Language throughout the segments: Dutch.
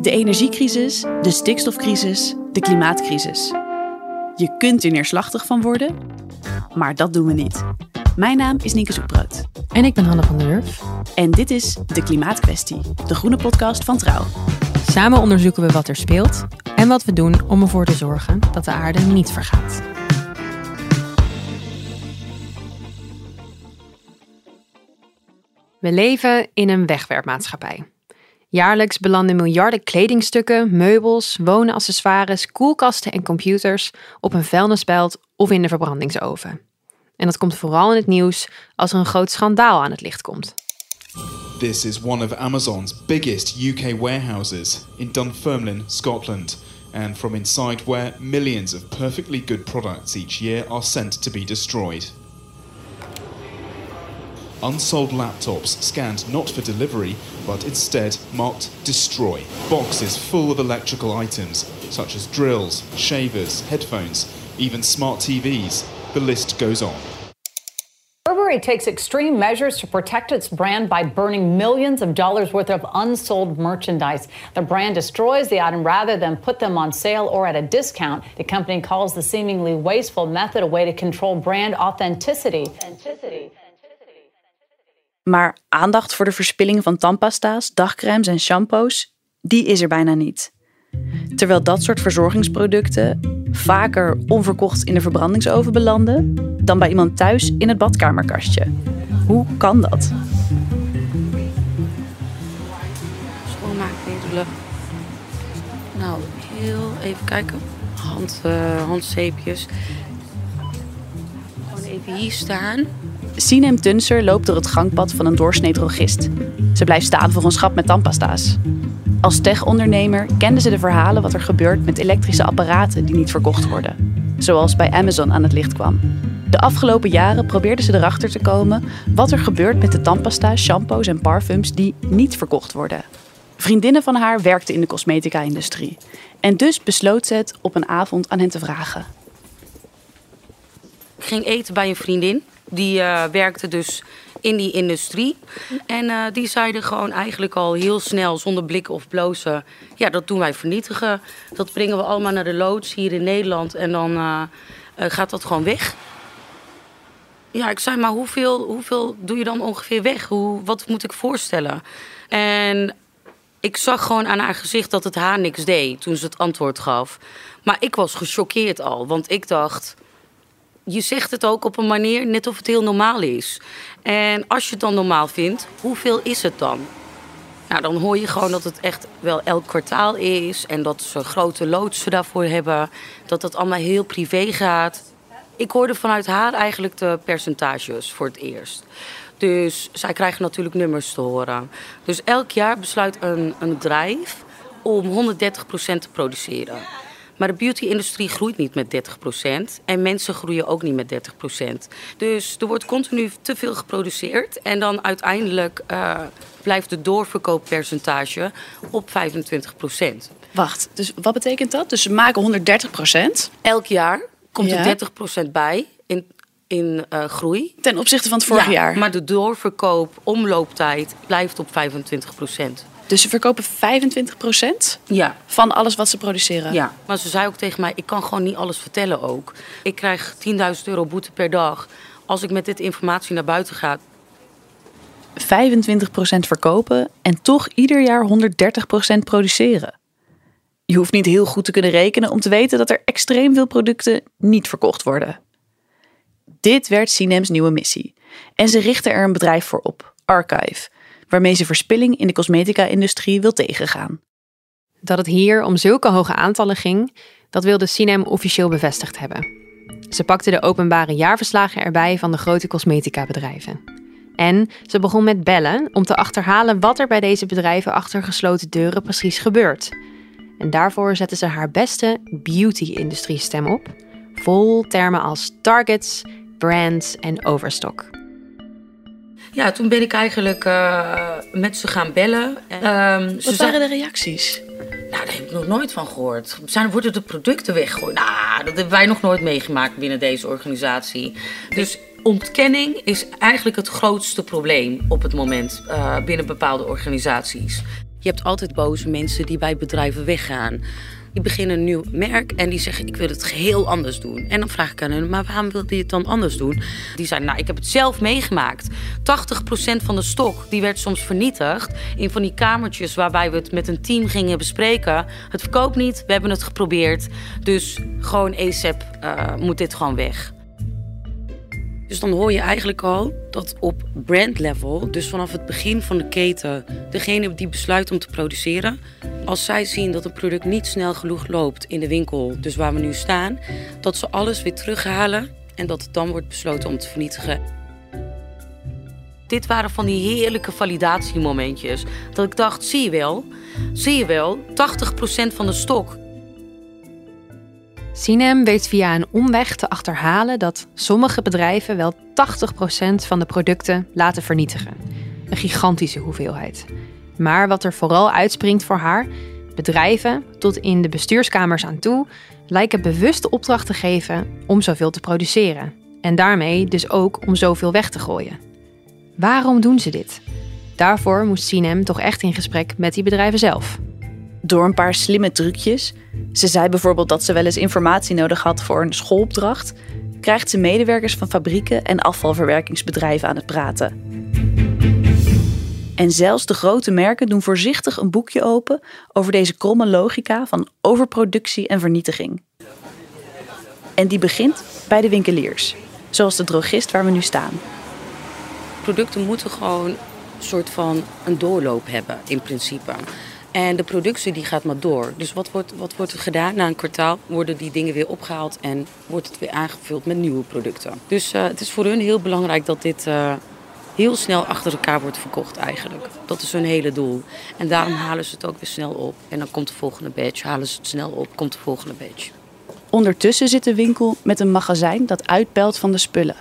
De energiecrisis, de stikstofcrisis, de klimaatcrisis. Je kunt er neerslachtig van worden, maar dat doen we niet. Mijn naam is Nienke Zoekbrood. En ik ben Hanne van der Wurf. En dit is De Klimaatkwestie, de groene podcast van Trouw. Samen onderzoeken we wat er speelt en wat we doen om ervoor te zorgen dat de aarde niet vergaat. We leven in een wegwerpmaatschappij. Jaarlijks belanden miljarden kledingstukken, meubels, woonaccessoires, koelkasten en computers op een vuilnisbelt of in de verbrandingsoven. En dat komt vooral in het nieuws als er een groot schandaal aan het licht komt. This is one of Amazon's biggest UK warehouses in Dunfermline, Scotland, and from inside where millions of perfectly good products each year are sent to be destroyed. Unsold laptops scanned not for delivery, but instead marked destroy. Boxes full of electrical items, such as drills, shavers, headphones, even smart TVs. The list goes on. Burberry takes extreme measures to protect its brand by burning millions of dollars worth of unsold merchandise. The brand destroys the item rather than put them on sale or at a discount. The company calls the seemingly wasteful method a way to control brand authenticity. authenticity. Maar aandacht voor de verspilling van tandpasta's, dagcremes en shampoos, die is er bijna niet. Terwijl dat soort verzorgingsproducten vaker onverkocht in de verbrandingsoven belanden dan bij iemand thuis in het badkamerkastje. Hoe kan dat? Schoonmaakmiddelen. Nou, heel even kijken. Hand, uh, handzeepjes. Gewoon even hier staan. Sinem Tunser loopt door het gangpad van een doorsnee drogist. Ze blijft staan voor een schap met tandpasta's. Als tech-ondernemer kende ze de verhalen wat er gebeurt met elektrische apparaten die niet verkocht worden. Zoals bij Amazon aan het licht kwam. De afgelopen jaren probeerde ze erachter te komen wat er gebeurt met de tandpasta, shampoos en parfums die niet verkocht worden. Vriendinnen van haar werkten in de cosmetica-industrie. En dus besloot ze het op een avond aan hen te vragen. Ik ging eten bij een vriendin. Die uh, werkte dus in die industrie. En uh, die zeiden gewoon eigenlijk al heel snel, zonder blikken of blozen... ja, dat doen wij vernietigen. Dat brengen we allemaal naar de loods hier in Nederland. En dan uh, gaat dat gewoon weg. Ja, ik zei, maar hoeveel, hoeveel doe je dan ongeveer weg? Hoe, wat moet ik voorstellen? En ik zag gewoon aan haar gezicht dat het haar niks deed toen ze het antwoord gaf. Maar ik was gechoqueerd al, want ik dacht je zegt het ook op een manier net of het heel normaal is. En als je het dan normaal vindt, hoeveel is het dan? Nou, dan hoor je gewoon dat het echt wel elk kwartaal is. En dat ze grote loodsen daarvoor hebben. Dat dat allemaal heel privé gaat. Ik hoorde vanuit haar eigenlijk de percentages voor het eerst. Dus zij krijgen natuurlijk nummers te horen. Dus elk jaar besluit een, een bedrijf om 130% te produceren. Maar de beauty-industrie groeit niet met 30%. En mensen groeien ook niet met 30%. Dus er wordt continu te veel geproduceerd. En dan uiteindelijk uh, blijft de doorverkooppercentage op 25%. Wacht, dus wat betekent dat? Dus ze maken 130%? Elk jaar komt ja. er 30% bij in, in uh, groei. Ten opzichte van het vorige ja, jaar? maar de doorverkoop, omlooptijd blijft op 25%. Dus ze verkopen 25% ja. van alles wat ze produceren? Ja, maar ze zei ook tegen mij, ik kan gewoon niet alles vertellen ook. Ik krijg 10.000 euro boete per dag als ik met dit informatie naar buiten ga. 25% verkopen en toch ieder jaar 130% produceren. Je hoeft niet heel goed te kunnen rekenen om te weten dat er extreem veel producten niet verkocht worden. Dit werd Cinems nieuwe missie. En ze richten er een bedrijf voor op, Archive, waarmee ze verspilling in de cosmetica-industrie wil tegengaan. Dat het hier om zulke hoge aantallen ging, dat wilde Cinem officieel bevestigd hebben. Ze pakte de openbare jaarverslagen erbij van de grote cosmetica-bedrijven. En ze begon met bellen om te achterhalen wat er bij deze bedrijven achter gesloten deuren precies gebeurt. En daarvoor zette ze haar beste beauty-industrie stem op. Vol termen als targets, brands en overstock. Ja, toen ben ik eigenlijk uh, met ze gaan bellen. Um, Wat waren de reacties? Nou, daar heb ik nog nooit van gehoord. Zijn, worden de producten weggegooid? Nou, dat hebben wij nog nooit meegemaakt binnen deze organisatie. Dus ontkenning is eigenlijk het grootste probleem op het moment uh, binnen bepaalde organisaties. Je hebt altijd boze mensen die bij bedrijven weggaan. Die beginnen een nieuw merk en die zeggen: Ik wil het geheel anders doen. En dan vraag ik aan hen: Maar waarom wil je het dan anders doen? Die zeiden: Nou, ik heb het zelf meegemaakt. 80% van de stok die werd soms vernietigd in van die kamertjes waarbij we het met een team gingen bespreken. Het verkoopt niet, we hebben het geprobeerd. Dus gewoon ASAP uh, moet dit gewoon weg. Dus dan hoor je eigenlijk al dat op brand level, dus vanaf het begin van de keten, degene die besluit om te produceren, als zij zien dat een product niet snel genoeg loopt in de winkel, dus waar we nu staan, dat ze alles weer terughalen en dat het dan wordt besloten om te vernietigen. Dit waren van die heerlijke validatiemomentjes. Dat ik dacht, zie je wel, zie je wel, 80% van de stok Sinem weet via een omweg te achterhalen dat sommige bedrijven wel 80% van de producten laten vernietigen. Een gigantische hoeveelheid. Maar wat er vooral uitspringt voor haar, bedrijven, tot in de bestuurskamers aan toe, lijken bewust opdracht te geven om zoveel te produceren. En daarmee dus ook om zoveel weg te gooien. Waarom doen ze dit? Daarvoor moest Sinem toch echt in gesprek met die bedrijven zelf door een paar slimme trucjes. Ze zei bijvoorbeeld dat ze wel eens informatie nodig had voor een schoolopdracht. Krijgt ze medewerkers van fabrieken en afvalverwerkingsbedrijven aan het praten. En zelfs de grote merken doen voorzichtig een boekje open over deze kromme logica van overproductie en vernietiging. En die begint bij de winkeliers, zoals de drogist waar we nu staan. Producten moeten gewoon een soort van een doorloop hebben, in principe. En de productie die gaat maar door. Dus wat wordt, wat wordt er gedaan? Na een kwartaal worden die dingen weer opgehaald en wordt het weer aangevuld met nieuwe producten. Dus uh, het is voor hun heel belangrijk dat dit uh, heel snel achter elkaar wordt verkocht eigenlijk. Dat is hun hele doel. En daarom halen ze het ook weer snel op. En dan komt de volgende batch. Halen ze het snel op, komt de volgende batch. Ondertussen zit de winkel met een magazijn dat uitpelt van de spullen.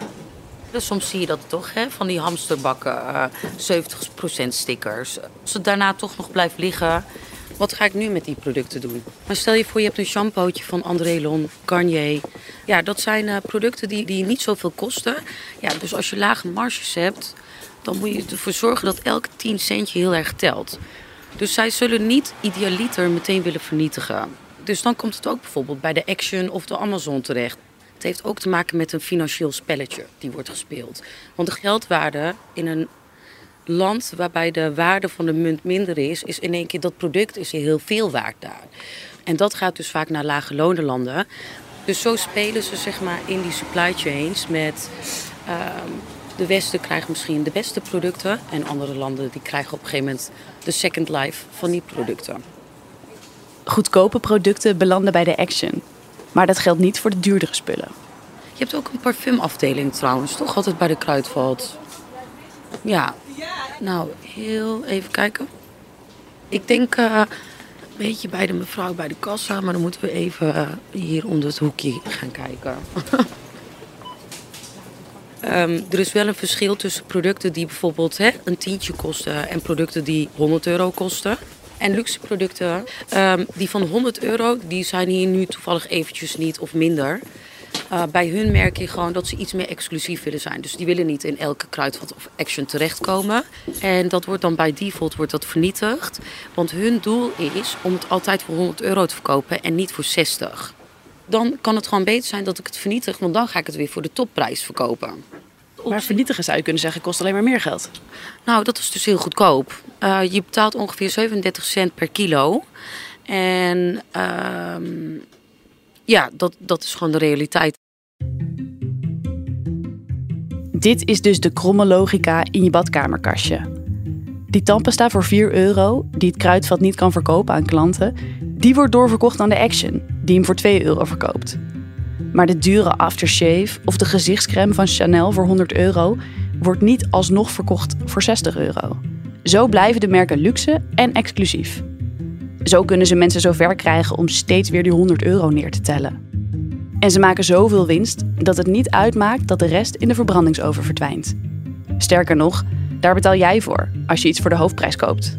Dus soms zie je dat toch, hè? van die hamsterbakken, uh, eh, 70% stickers. Als het daarna toch nog blijft liggen, wat ga ik nu met die producten doen? Maar stel je voor, je hebt een shampootje van André Lon, Garnier. Ja, dat zijn uh, producten die, die niet zoveel kosten. Ja, dus als je lage marges hebt, dan moet je ervoor zorgen dat elke 10 centje heel erg telt. Dus zij zullen niet idealiter meteen willen vernietigen. Dus dan komt het ook bijvoorbeeld bij de Action of de Amazon terecht. Het heeft ook te maken met een financieel spelletje die wordt gespeeld. Want de geldwaarde in een land waarbij de waarde van de munt minder is, is in één keer dat product is heel veel waard daar. En dat gaat dus vaak naar lage landen. Dus zo spelen ze zeg maar in die supply chains met ehm, de Westen krijgt misschien de beste producten en andere landen die krijgen op een gegeven moment de second life van die producten. Goedkope producten belanden bij de Action. Maar dat geldt niet voor de duurdere spullen. Je hebt ook een parfumafdeling trouwens, toch? Altijd bij de Kruidvat. Ja. Nou, heel even kijken. Ik denk uh, een beetje bij de mevrouw bij de kassa, maar dan moeten we even uh, hier onder het hoekje gaan kijken. um, er is wel een verschil tussen producten die bijvoorbeeld hè, een tientje kosten en producten die 100 euro kosten. En luxe producten, um, die van 100 euro, die zijn hier nu toevallig eventjes niet of minder. Uh, bij hun merk je gewoon dat ze iets meer exclusief willen zijn. Dus die willen niet in elke kruidvat of action terechtkomen. En dat wordt dan bij default wordt dat vernietigd. Want hun doel is om het altijd voor 100 euro te verkopen en niet voor 60. Dan kan het gewoon beter zijn dat ik het vernietig, want dan ga ik het weer voor de topprijs verkopen. Maar vernietigen zou je kunnen zeggen kost alleen maar meer geld. Nou, dat is dus heel goedkoop. Uh, je betaalt ongeveer 37 cent per kilo. En uh, ja, dat, dat is gewoon de realiteit. Dit is dus de kromme logica in je badkamerkastje. Die tandpasta voor 4 euro, die het kruidvat niet kan verkopen aan klanten, die wordt doorverkocht aan de Action, die hem voor 2 euro verkoopt. Maar de dure aftershave of de gezichtscreme van Chanel voor 100 euro wordt niet alsnog verkocht voor 60 euro. Zo blijven de merken luxe en exclusief. Zo kunnen ze mensen zover krijgen om steeds weer die 100 euro neer te tellen. En ze maken zoveel winst dat het niet uitmaakt dat de rest in de verbrandingsoven verdwijnt. Sterker nog, daar betaal jij voor als je iets voor de hoofdprijs koopt.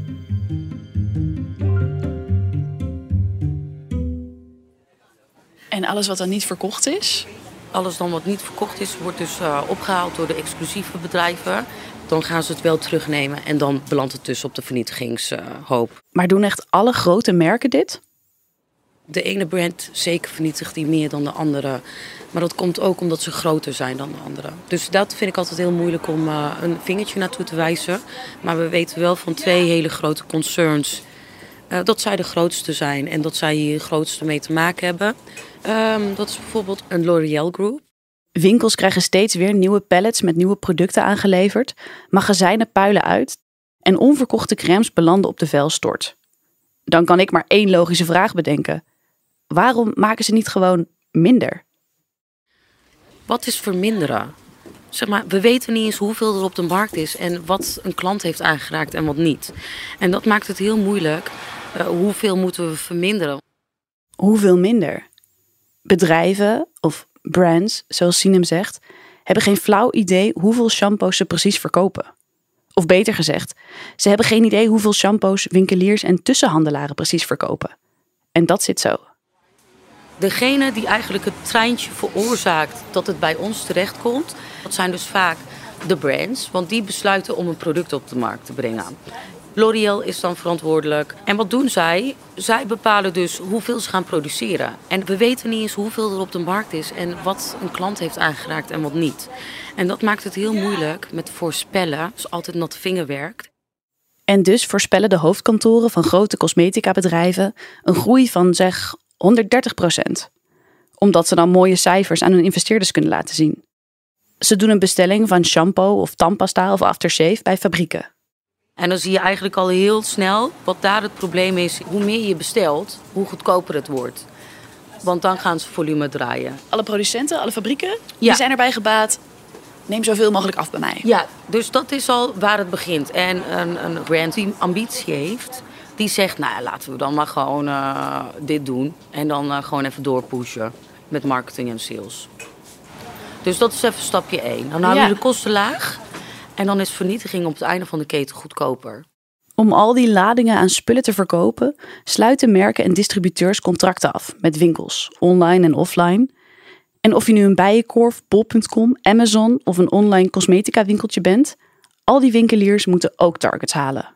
En alles wat dan niet verkocht is? Alles dan wat niet verkocht is, wordt dus uh, opgehaald door de exclusieve bedrijven. Dan gaan ze het wel terugnemen en dan belandt het dus op de vernietigingshoop. maar doen echt alle grote merken dit? De ene brand zeker vernietigt die meer dan de andere. Maar dat komt ook omdat ze groter zijn dan de andere. Dus dat vind ik altijd heel moeilijk om uh, een vingertje naartoe te wijzen. Maar we weten wel van twee hele grote concerns dat zij de grootste zijn en dat zij hier grootste mee te maken hebben. Um, dat is bijvoorbeeld een L'Oreal Group. Winkels krijgen steeds weer nieuwe pallets met nieuwe producten aangeleverd. Magazijnen puilen uit en onverkochte crèmes belanden op de vuilstort. Dan kan ik maar één logische vraag bedenken. Waarom maken ze niet gewoon minder? Wat is verminderen? Zeg maar, we weten niet eens hoeveel er op de markt is en wat een klant heeft aangeraakt en wat niet. En dat maakt het heel moeilijk. Uh, hoeveel moeten we verminderen? Hoeveel minder? Bedrijven of brands, zoals Sinem zegt, hebben geen flauw idee hoeveel shampoos ze precies verkopen. Of beter gezegd, ze hebben geen idee hoeveel shampoos winkeliers en tussenhandelaren precies verkopen. En dat zit zo. Degene die eigenlijk het treintje veroorzaakt dat het bij ons terechtkomt, dat zijn dus vaak de brands, want die besluiten om een product op de markt te brengen. L'Oreal is dan verantwoordelijk. En wat doen zij? Zij bepalen dus hoeveel ze gaan produceren. En we weten niet eens hoeveel er op de markt is en wat een klant heeft aangeraakt en wat niet. En dat maakt het heel moeilijk met voorspellen, dus altijd nat vingerwerk. En dus voorspellen de hoofdkantoren van grote cosmetica-bedrijven een groei van zeg 130 procent. Omdat ze dan mooie cijfers aan hun investeerders kunnen laten zien. Ze doen een bestelling van shampoo of tandpasta of aftershave bij fabrieken. En dan zie je eigenlijk al heel snel wat daar het probleem is. Hoe meer je bestelt, hoe goedkoper het wordt. Want dan gaan ze volume draaien. Alle producenten, alle fabrieken, die zijn erbij gebaat. Neem zoveel mogelijk af bij mij. Ja, dus dat is al waar het begint. En een, een brand die ambitie heeft, die zegt, nou laten we dan maar gewoon uh, dit doen. En dan uh, gewoon even doorpushen met marketing en sales. Dus dat is even stapje 1. Dan houden we ja. de kosten laag. En dan is vernietiging op het einde van de keten goedkoper. Om al die ladingen aan spullen te verkopen, sluiten merken en distributeurs contracten af met winkels, online en offline. En of je nu een bijenkorf, bol.com, Amazon of een online cosmetica winkeltje bent, al die winkeliers moeten ook targets halen.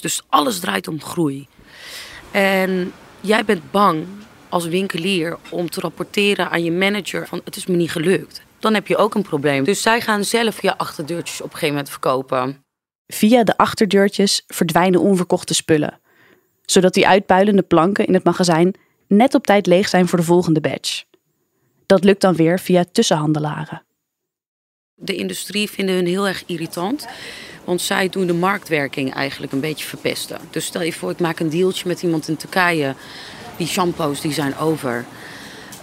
Dus alles draait om groei. En jij bent bang als winkelier om te rapporteren aan je manager van het is me niet gelukt dan heb je ook een probleem. Dus zij gaan zelf je achterdeurtjes op een gegeven moment verkopen. Via de achterdeurtjes verdwijnen onverkochte spullen, zodat die uitpuilende planken in het magazijn net op tijd leeg zijn voor de volgende batch. Dat lukt dan weer via tussenhandelaren. De industrie vinden hun heel erg irritant. Want zij doen de marktwerking eigenlijk een beetje verpesten. Dus stel je voor, ik maak een dealtje met iemand in Turkije. Die shampoos die zijn over.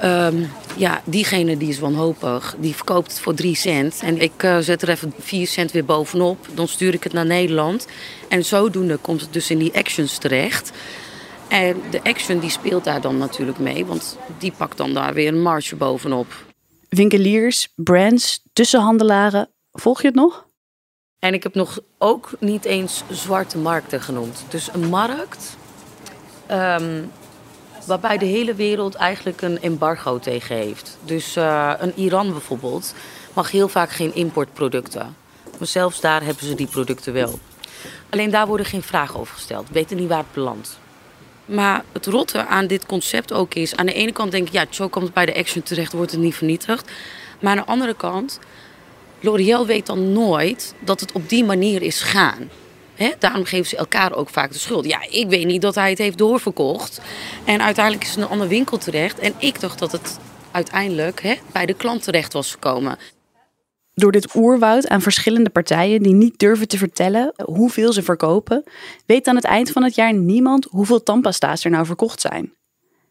Um, ja, diegene die is wanhopig, die verkoopt het voor 3 cent. En ik uh, zet er even 4 cent weer bovenop. Dan stuur ik het naar Nederland. En zodoende komt het dus in die actions terecht. En de action die speelt daar dan natuurlijk mee, want die pakt dan daar weer een marge bovenop. Winkeliers, brands, tussenhandelaren, volg je het nog? En ik heb nog ook niet eens zwarte markten genoemd. Dus een markt um, waarbij de hele wereld eigenlijk een embargo tegen heeft. Dus uh, een Iran bijvoorbeeld mag heel vaak geen importproducten. Maar zelfs daar hebben ze die producten wel. Alleen daar worden geen vragen over gesteld. We weten niet waar het belandt. Maar het rotte aan dit concept ook is... aan de ene kant denk ik, ja, zo komt het bij de action terecht... wordt het niet vernietigd. Maar aan de andere kant... L'Oréal weet dan nooit dat het op die manier is gaan. Daarom geven ze elkaar ook vaak de schuld. Ja, ik weet niet dat hij het heeft doorverkocht. En uiteindelijk is het een andere winkel terecht. En ik dacht dat het uiteindelijk bij de klant terecht was gekomen. Door dit oerwoud aan verschillende partijen die niet durven te vertellen hoeveel ze verkopen, weet aan het eind van het jaar niemand hoeveel tandpasta's er nou verkocht zijn.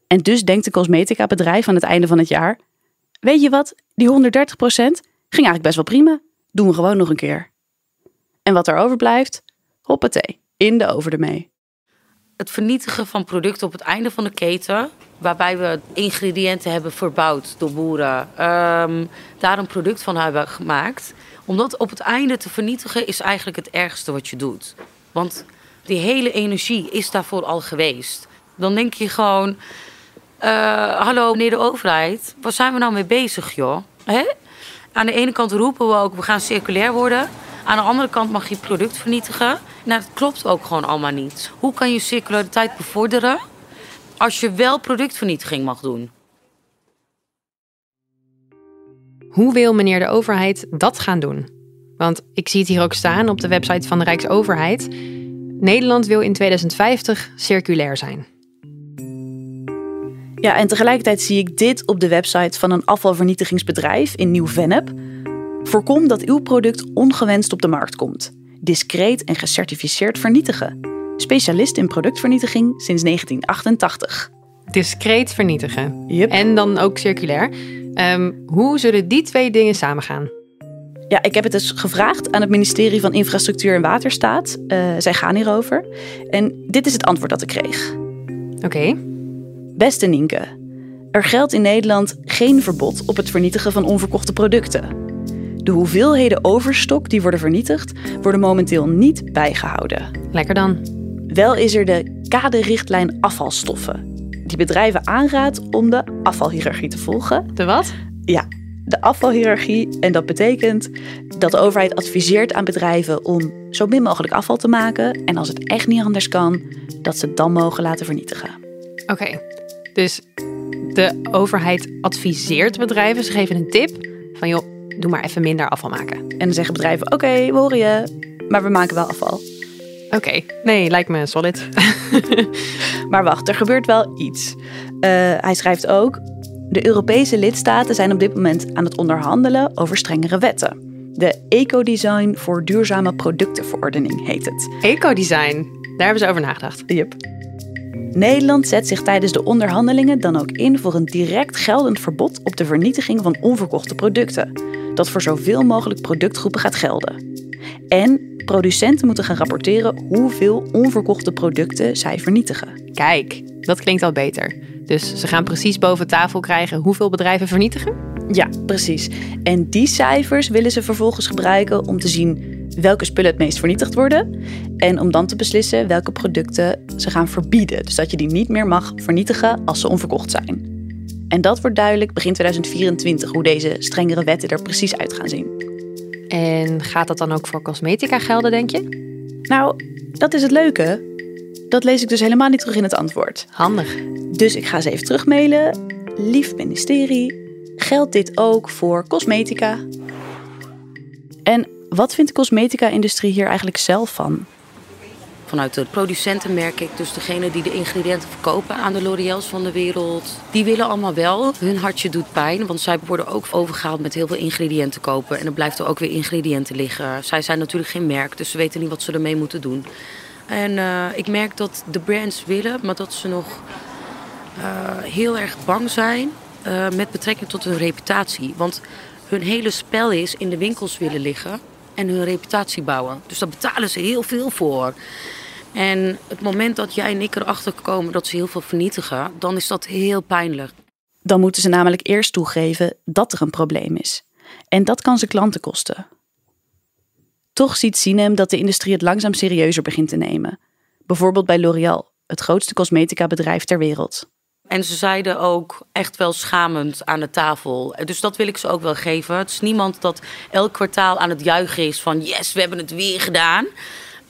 En dus denkt de cosmetica bedrijf aan het einde van het jaar: Weet je wat, die 130% ging eigenlijk best wel prima. Doen we gewoon nog een keer. En wat er overblijft, hoppatee, in de over ermee. het vernietigen van producten op het einde van de keten. Waarbij we ingrediënten hebben verbouwd door boeren. Um, daar een product van hebben gemaakt. Om dat op het einde te vernietigen is eigenlijk het ergste wat je doet. Want die hele energie is daarvoor al geweest. Dan denk je gewoon... Uh, hallo meneer de overheid, waar zijn we nou mee bezig joh? Hè? Aan de ene kant roepen we ook, we gaan circulair worden. Aan de andere kant mag je product vernietigen. Nou, dat klopt ook gewoon allemaal niet. Hoe kan je circulariteit bevorderen als je wel productvernietiging mag doen? Hoe wil meneer de overheid dat gaan doen? Want ik zie het hier ook staan op de website van de Rijksoverheid. Nederland wil in 2050 circulair zijn. Ja, en tegelijkertijd zie ik dit op de website van een afvalvernietigingsbedrijf in Nieuw-Vennep. Voorkom dat uw product ongewenst op de markt komt. Discreet en gecertificeerd vernietigen. Specialist in productvernietiging sinds 1988. Discreet vernietigen. Yep. En dan ook circulair. Um, hoe zullen die twee dingen samengaan? Ja, ik heb het dus gevraagd aan het ministerie van Infrastructuur en Waterstaat. Uh, zij gaan hierover. En dit is het antwoord dat ik kreeg. Oké. Okay. Beste Nienke, er geldt in Nederland geen verbod op het vernietigen van onverkochte producten. De hoeveelheden overstok die worden vernietigd, worden momenteel niet bijgehouden. Lekker dan. Wel is er de kaderrichtlijn afvalstoffen, die bedrijven aanraadt om de afvalhierarchie te volgen. De wat? Ja, de afvalhierarchie. En dat betekent dat de overheid adviseert aan bedrijven om zo min mogelijk afval te maken. En als het echt niet anders kan, dat ze het dan mogen laten vernietigen. Oké, dus de overheid adviseert bedrijven, ze geven een tip van joh, doe maar even minder afval maken. En dan zeggen bedrijven, oké, we horen je, maar we maken wel afval. Oké, nee, lijkt me solid. maar wacht, er gebeurt wel iets. Uh, hij schrijft ook, de Europese lidstaten zijn op dit moment aan het onderhandelen over strengere wetten. De Ecodesign voor duurzame productenverordening heet het. Ecodesign, daar hebben ze over nagedacht. Yep. Nederland zet zich tijdens de onderhandelingen dan ook in voor een direct geldend verbod op de vernietiging van onverkochte producten, dat voor zoveel mogelijk productgroepen gaat gelden. En producenten moeten gaan rapporteren hoeveel onverkochte producten zij vernietigen. Kijk, dat klinkt al beter. Dus ze gaan precies boven tafel krijgen hoeveel bedrijven vernietigen? Ja, precies. En die cijfers willen ze vervolgens gebruiken om te zien welke spullen het meest vernietigd worden. En om dan te beslissen welke producten ze gaan verbieden. Dus dat je die niet meer mag vernietigen als ze onverkocht zijn. En dat wordt duidelijk begin 2024 hoe deze strengere wetten er precies uit gaan zien. En gaat dat dan ook voor cosmetica gelden, denk je? Nou, dat is het leuke. Dat lees ik dus helemaal niet terug in het antwoord. Handig. Dus ik ga ze even terugmailen. Lief ministerie, geldt dit ook voor cosmetica? En wat vindt de cosmetica-industrie hier eigenlijk zelf van? Vanuit de producenten merk ik, dus degene die de ingrediënten verkopen aan de L'Oréal's van de wereld, die willen allemaal wel. Hun hartje doet pijn, want zij worden ook overgehaald met heel veel ingrediënten kopen. En er blijft er ook weer ingrediënten liggen. Zij zijn natuurlijk geen merk, dus ze weten niet wat ze ermee moeten doen. En uh, ik merk dat de brands willen, maar dat ze nog uh, heel erg bang zijn uh, met betrekking tot hun reputatie. Want hun hele spel is in de winkels willen liggen en hun reputatie bouwen. Dus daar betalen ze heel veel voor. En het moment dat jij en ik erachter komen dat ze heel veel vernietigen, dan is dat heel pijnlijk. Dan moeten ze namelijk eerst toegeven dat er een probleem is. En dat kan ze klanten kosten. Toch ziet Sinem dat de industrie het langzaam serieuzer begint te nemen. Bijvoorbeeld bij L'Oréal, het grootste cosmetica bedrijf ter wereld. En ze zeiden ook echt wel schamend aan de tafel. Dus dat wil ik ze ook wel geven. Het is niemand dat elk kwartaal aan het juichen is van yes, we hebben het weer gedaan.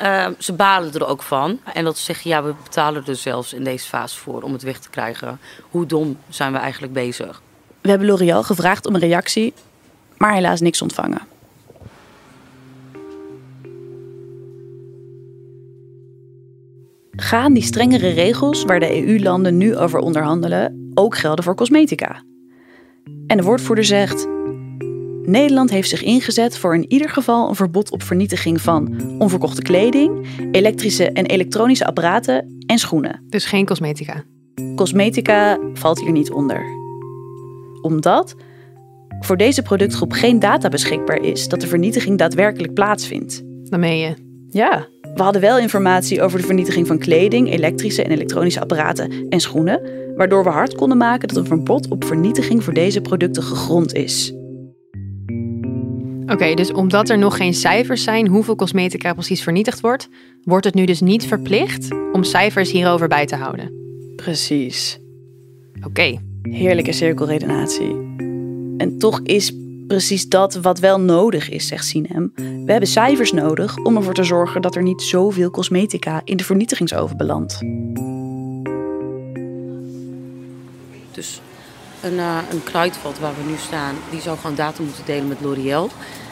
Uh, ze balen er ook van. En dat ze zeggen, ja, we betalen er zelfs in deze fase voor om het weg te krijgen. Hoe dom zijn we eigenlijk bezig? We hebben L'Oréal gevraagd om een reactie, maar helaas niks ontvangen. Gaan die strengere regels waar de EU-landen nu over onderhandelen ook gelden voor cosmetica? En de woordvoerder zegt: Nederland heeft zich ingezet voor in ieder geval een verbod op vernietiging van onverkochte kleding, elektrische en elektronische apparaten en schoenen. Dus geen cosmetica. Cosmetica valt hier niet onder. Omdat voor deze productgroep geen data beschikbaar is dat de vernietiging daadwerkelijk plaatsvindt. Dan meen je. Ja, We hadden wel informatie over de vernietiging van kleding, elektrische en elektronische apparaten en schoenen, waardoor we hard konden maken dat een verbod op vernietiging voor deze producten gegrond is. Oké, dus omdat er nog geen cijfers zijn hoeveel cosmetica precies vernietigd wordt, wordt het nu dus niet verplicht om cijfers hierover bij te houden. Precies. Oké. Heerlijke cirkelredenatie. En toch is precies dat wat wel nodig is, zegt Sinem. We hebben cijfers nodig om ervoor te zorgen dat er niet zoveel cosmetica in de vernietigingsoven belandt. Dus een, uh, een kruidvat waar we nu staan, die zou gewoon data moeten delen met L'Oréal.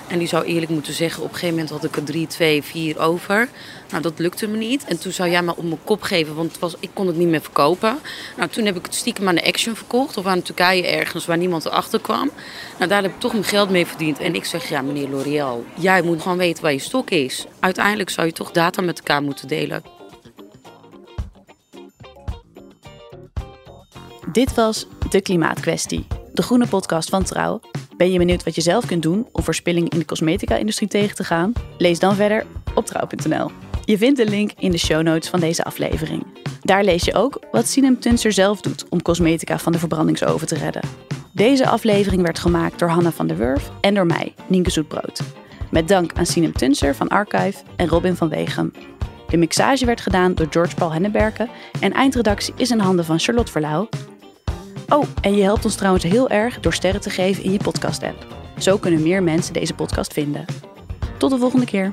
En die zou eerlijk moeten zeggen, op een gegeven moment had ik er drie, twee, vier over. Nou, dat lukte me niet. En toen zou jij me op mijn kop geven, want was, ik kon het niet meer verkopen. Nou, toen heb ik het stiekem aan de Action verkocht. Of aan Turkije ergens waar niemand erachter kwam. Nou, daar heb ik toch mijn geld mee verdiend. En ik zeg, ja meneer L'Oréal, jij moet gewoon weten waar je stok is. Uiteindelijk zou je toch data met elkaar moeten delen. Dit was De Klimaatkwestie, de groene podcast van Trouw. Ben je benieuwd wat je zelf kunt doen om verspilling in de cosmetica-industrie tegen te gaan? Lees dan verder op trouw.nl. Je vindt de link in de show notes van deze aflevering. Daar lees je ook wat Sinem Tunster zelf doet om cosmetica van de verbrandingsoven te redden. Deze aflevering werd gemaakt door Hanna van der Wurf en door mij, Nienke Zoetbrood. Met dank aan Sinem Tunster van Archive en Robin van Wegem. De mixage werd gedaan door George Paul Henneberken en eindredactie is in handen van Charlotte Verlauw. Oh, en je helpt ons trouwens heel erg door sterren te geven in je podcast-app. Zo kunnen meer mensen deze podcast vinden. Tot de volgende keer.